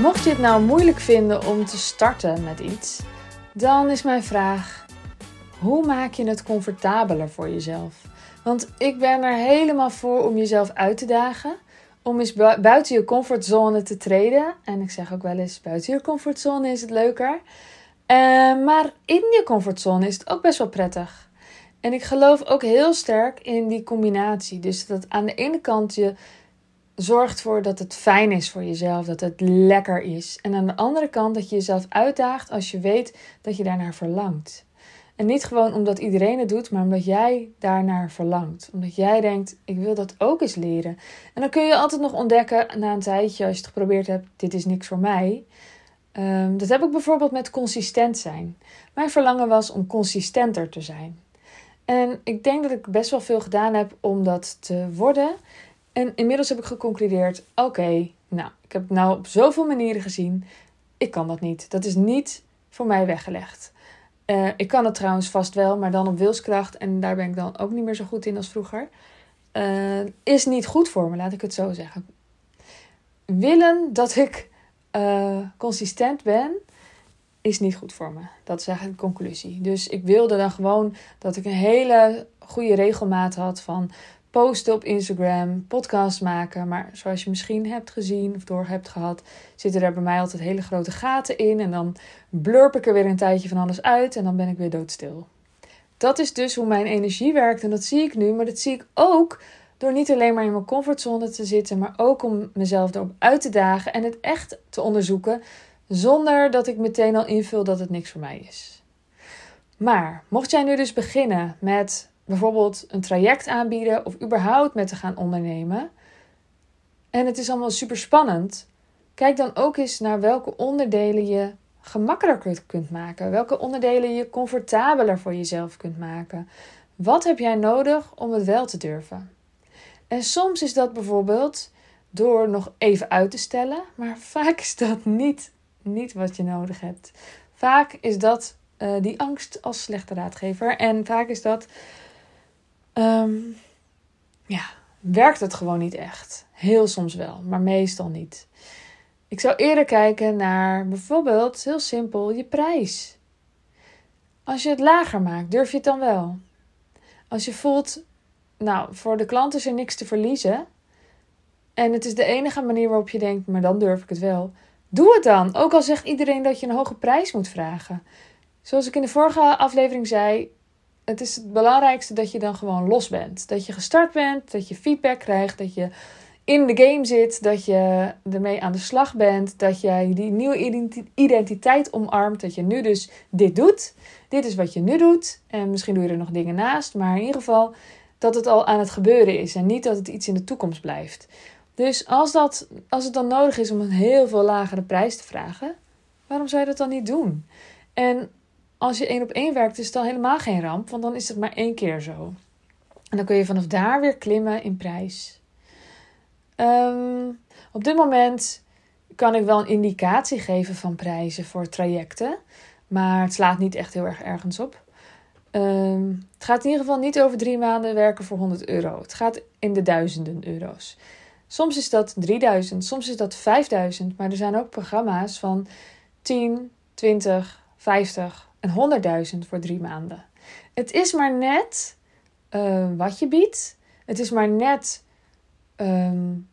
Mocht je het nou moeilijk vinden om te starten met iets, dan is mijn vraag: hoe maak je het comfortabeler voor jezelf? Want ik ben er helemaal voor om jezelf uit te dagen, om eens buiten je comfortzone te treden. En ik zeg ook wel eens: buiten je comfortzone is het leuker. Uh, maar in je comfortzone is het ook best wel prettig. En ik geloof ook heel sterk in die combinatie. Dus dat aan de ene kant je zorgt voor dat het fijn is voor jezelf, dat het lekker is. En aan de andere kant dat je jezelf uitdaagt als je weet dat je daarnaar verlangt. En niet gewoon omdat iedereen het doet, maar omdat jij daarnaar verlangt. Omdat jij denkt, ik wil dat ook eens leren. En dan kun je altijd nog ontdekken na een tijdje, als je het geprobeerd hebt, dit is niks voor mij. Um, dat heb ik bijvoorbeeld met consistent zijn. Mijn verlangen was om consistenter te zijn. En ik denk dat ik best wel veel gedaan heb om dat te worden. En inmiddels heb ik geconcludeerd: oké, nou, ik heb het nou op zoveel manieren gezien. Ik kan dat niet. Dat is niet voor mij weggelegd. Uh, ik kan het trouwens vast wel, maar dan op wilskracht. En daar ben ik dan ook niet meer zo goed in als vroeger. Uh, is niet goed voor me, laat ik het zo zeggen. Willen dat ik uh, consistent ben, is niet goed voor me. Dat is eigenlijk de conclusie. Dus ik wilde dan gewoon dat ik een hele goede regelmaat had van posten op Instagram, podcasts maken. Maar zoals je misschien hebt gezien of door hebt gehad, zitten er bij mij altijd hele grote gaten in. En dan blurp ik er weer een tijdje van alles uit en dan ben ik weer doodstil. Dat is dus hoe mijn energie werkt en dat zie ik nu. Maar dat zie ik ook door niet alleen maar in mijn comfortzone te zitten, maar ook om mezelf erop uit te dagen en het echt te onderzoeken. Zonder dat ik meteen al invul dat het niks voor mij is. Maar mocht jij nu dus beginnen met bijvoorbeeld een traject aanbieden of überhaupt met te gaan ondernemen. En het is allemaal super spannend. Kijk dan ook eens naar welke onderdelen je gemakkelijker kunt maken. Welke onderdelen je comfortabeler voor jezelf kunt maken. Wat heb jij nodig om het wel te durven? En soms is dat bijvoorbeeld door nog even uit te stellen, maar vaak is dat niet, niet wat je nodig hebt. Vaak is dat uh, die angst als slechte raadgever. En vaak is dat um, ja, werkt het gewoon niet echt. Heel soms wel, maar meestal niet. Ik zou eerder kijken naar bijvoorbeeld, heel simpel, je prijs. Als je het lager maakt, durf je het dan wel? Als je voelt, nou, voor de klant is er niks te verliezen. En het is de enige manier waarop je denkt, maar dan durf ik het wel. Doe het dan. Ook al zegt iedereen dat je een hoge prijs moet vragen. Zoals ik in de vorige aflevering zei, het is het belangrijkste dat je dan gewoon los bent. Dat je gestart bent, dat je feedback krijgt, dat je in de game zit, dat je ermee aan de slag bent, dat jij die nieuwe identiteit omarmt, dat je nu dus dit doet. Dit is wat je nu doet en misschien doe je er nog dingen naast, maar in ieder geval dat het al aan het gebeuren is en niet dat het iets in de toekomst blijft. Dus als, dat, als het dan nodig is om een heel veel lagere prijs te vragen, waarom zou je dat dan niet doen? En als je één op één werkt, is het dan helemaal geen ramp, want dan is het maar één keer zo. En dan kun je vanaf daar weer klimmen in prijs. Ehm, op dit moment kan ik wel een indicatie geven van prijzen voor trajecten, maar het slaat niet echt heel erg ergens op. Ehm, het gaat in ieder geval niet over drie maanden werken voor 100 euro. Het gaat in de duizenden euro's. Soms is dat 3000, soms is dat 5000, maar er zijn ook programma's van 10, 20, 50, en 100.000 voor drie maanden. Het is maar net uh, wat je biedt. Het is maar net um,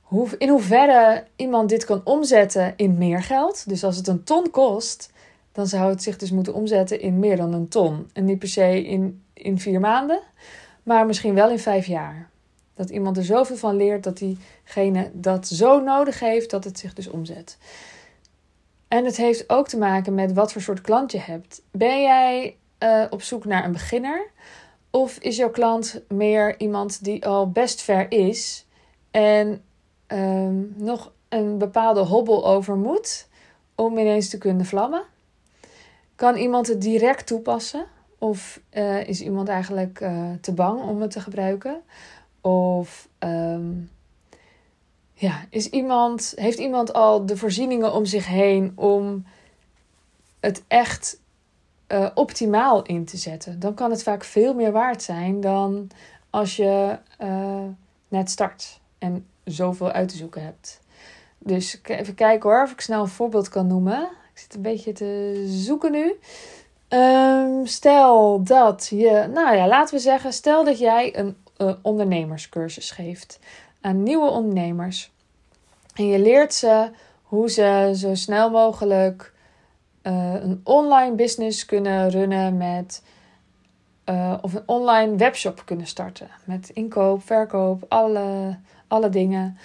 hoe, in hoeverre iemand dit kan omzetten in meer geld. Dus als het een ton kost, dan zou het zich dus moeten omzetten in meer dan een ton. En niet per se in, in vier maanden, maar misschien wel in vijf jaar. Dat iemand er zoveel van leert dat diegene dat zo nodig heeft dat het zich dus omzet. En het heeft ook te maken met wat voor soort klant je hebt. Ben jij uh, op zoek naar een beginner? Of is jouw klant meer iemand die al best ver is en um, nog een bepaalde hobbel over moet om ineens te kunnen vlammen? Kan iemand het direct toepassen? Of uh, is iemand eigenlijk uh, te bang om het te gebruiken? Of um, ja, is iemand, heeft iemand al de voorzieningen om zich heen om het echt uh, optimaal in te zetten? Dan kan het vaak veel meer waard zijn dan als je uh, net start en zoveel uit te zoeken hebt. Dus even kijken hoor of ik snel een voorbeeld kan noemen. Ik zit een beetje te zoeken nu. Ehm, stel dat je, nou ja, laten we zeggen, stel dat jij een ondernemerscursus geeft aan nieuwe ondernemers. En je leert ze hoe ze zo snel mogelijk uh, een online business kunnen runnen met. Uh, of een online webshop kunnen starten. Met inkoop, verkoop, alle, alle dingen.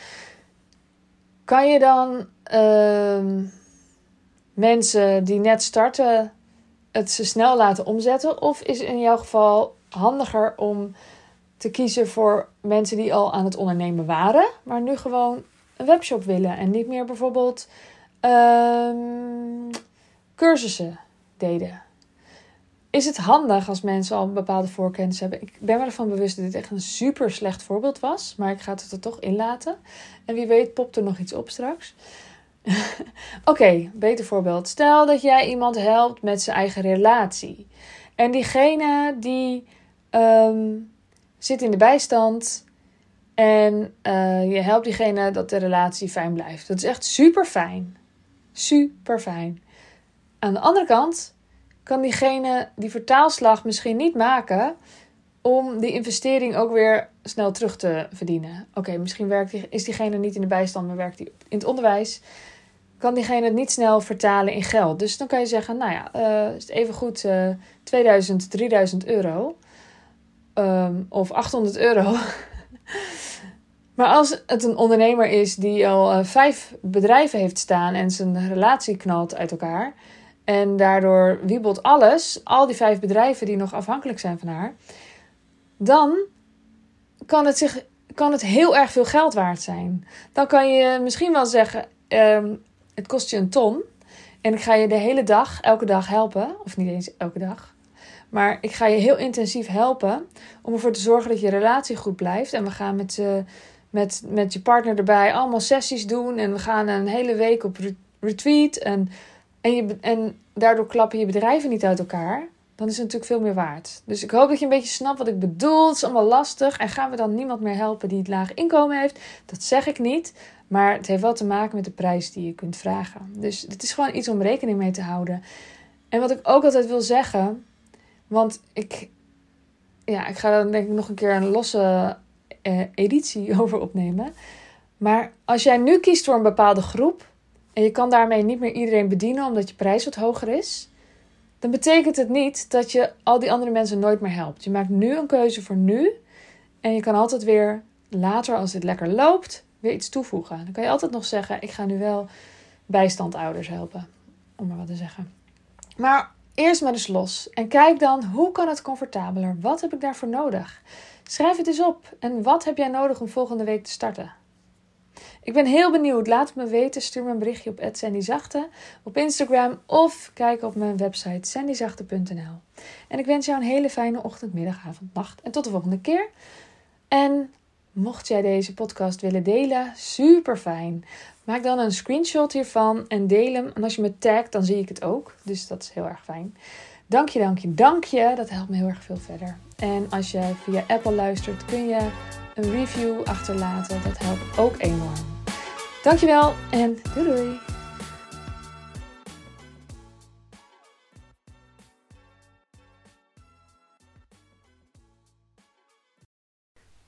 Kan je dan uh, mensen die net starten het ze snel laten omzetten? Of is in jouw geval handiger om te kiezen voor mensen die al aan het ondernemen waren, maar nu gewoon een webshop willen en niet meer bijvoorbeeld um, cursussen deden. Is het handig als mensen al een bepaalde voorkennis hebben? Ik ben me ervan bewust dat dit echt een super slecht voorbeeld was, maar ik ga het er toch in laten. En wie weet popt er nog iets op straks. Oké, beter voorbeeld. Stel dat jij iemand helpt met zijn eigen relatie. En diegene die um, zit in de bijstand en uh, je helpt diegene dat de relatie fijn blijft. Dat is echt super fijn. Super fijn. Aan de andere kant kan diegene die vertaalslag misschien niet maken om die investering ook weer snel terug te verdienen. Oké, misschien werkt die, is diegene niet in de bijstand, maar werkt die in het onderwijs. Kan diegene het niet snel vertalen in geld. Dus dan kan je zeggen, nou ja, uh, is het even goed uh, 2000, 3000 euro. Um, of 800 euro. Maar als het een ondernemer is die al uh, vijf bedrijven heeft staan en zijn relatie knalt uit elkaar. En daardoor wiebelt alles, al die vijf bedrijven die nog afhankelijk zijn van haar. Dan kan het, zich, kan het heel erg veel geld waard zijn. Dan kan je misschien wel zeggen: um, het kost je een ton. En ik ga je de hele dag, elke dag helpen. Of niet eens elke dag. Maar ik ga je heel intensief helpen om ervoor te zorgen dat je relatie goed blijft. En we gaan met, uh, met, met je partner erbij allemaal sessies doen. En we gaan een hele week op retreat. En, en, je, en daardoor klappen je bedrijven niet uit elkaar. Dan is het natuurlijk veel meer waard. Dus ik hoop dat je een beetje snapt wat ik bedoel. Het is allemaal lastig. En gaan we dan niemand meer helpen die het laag inkomen heeft? Dat zeg ik niet. Maar het heeft wel te maken met de prijs die je kunt vragen. Dus het is gewoon iets om rekening mee te houden. En wat ik ook altijd wil zeggen. Want ik, ja, ik ga dan denk ik nog een keer een losse uh, editie over opnemen. Maar als jij nu kiest voor een bepaalde groep en je kan daarmee niet meer iedereen bedienen omdat je prijs wat hoger is, dan betekent het niet dat je al die andere mensen nooit meer helpt. Je maakt nu een keuze voor nu en je kan altijd weer later, als het lekker loopt, weer iets toevoegen. Dan kan je altijd nog zeggen: Ik ga nu wel bijstandouders helpen, om maar wat te zeggen. Maar eerst maar eens los en kijk dan hoe kan het comfortabeler? Wat heb ik daarvoor nodig? Schrijf het eens op. En wat heb jij nodig om volgende week te starten? Ik ben heel benieuwd. Laat het me weten. Stuur me een berichtje op @sandyzachte op Instagram of kijk op mijn website sandyzachte.nl. En ik wens jou een hele fijne ochtend, middag, avond, nacht en tot de volgende keer. En mocht jij deze podcast willen delen, super fijn. Maak dan een screenshot hiervan en deel hem. En als je me tagt, dan zie ik het ook. Dus dat is heel erg fijn. Dank je, dank je, dank je. Dat helpt me heel erg veel verder. En als je via Apple luistert, kun je een review achterlaten. Dat helpt ook enorm. Dankjewel en doei doei!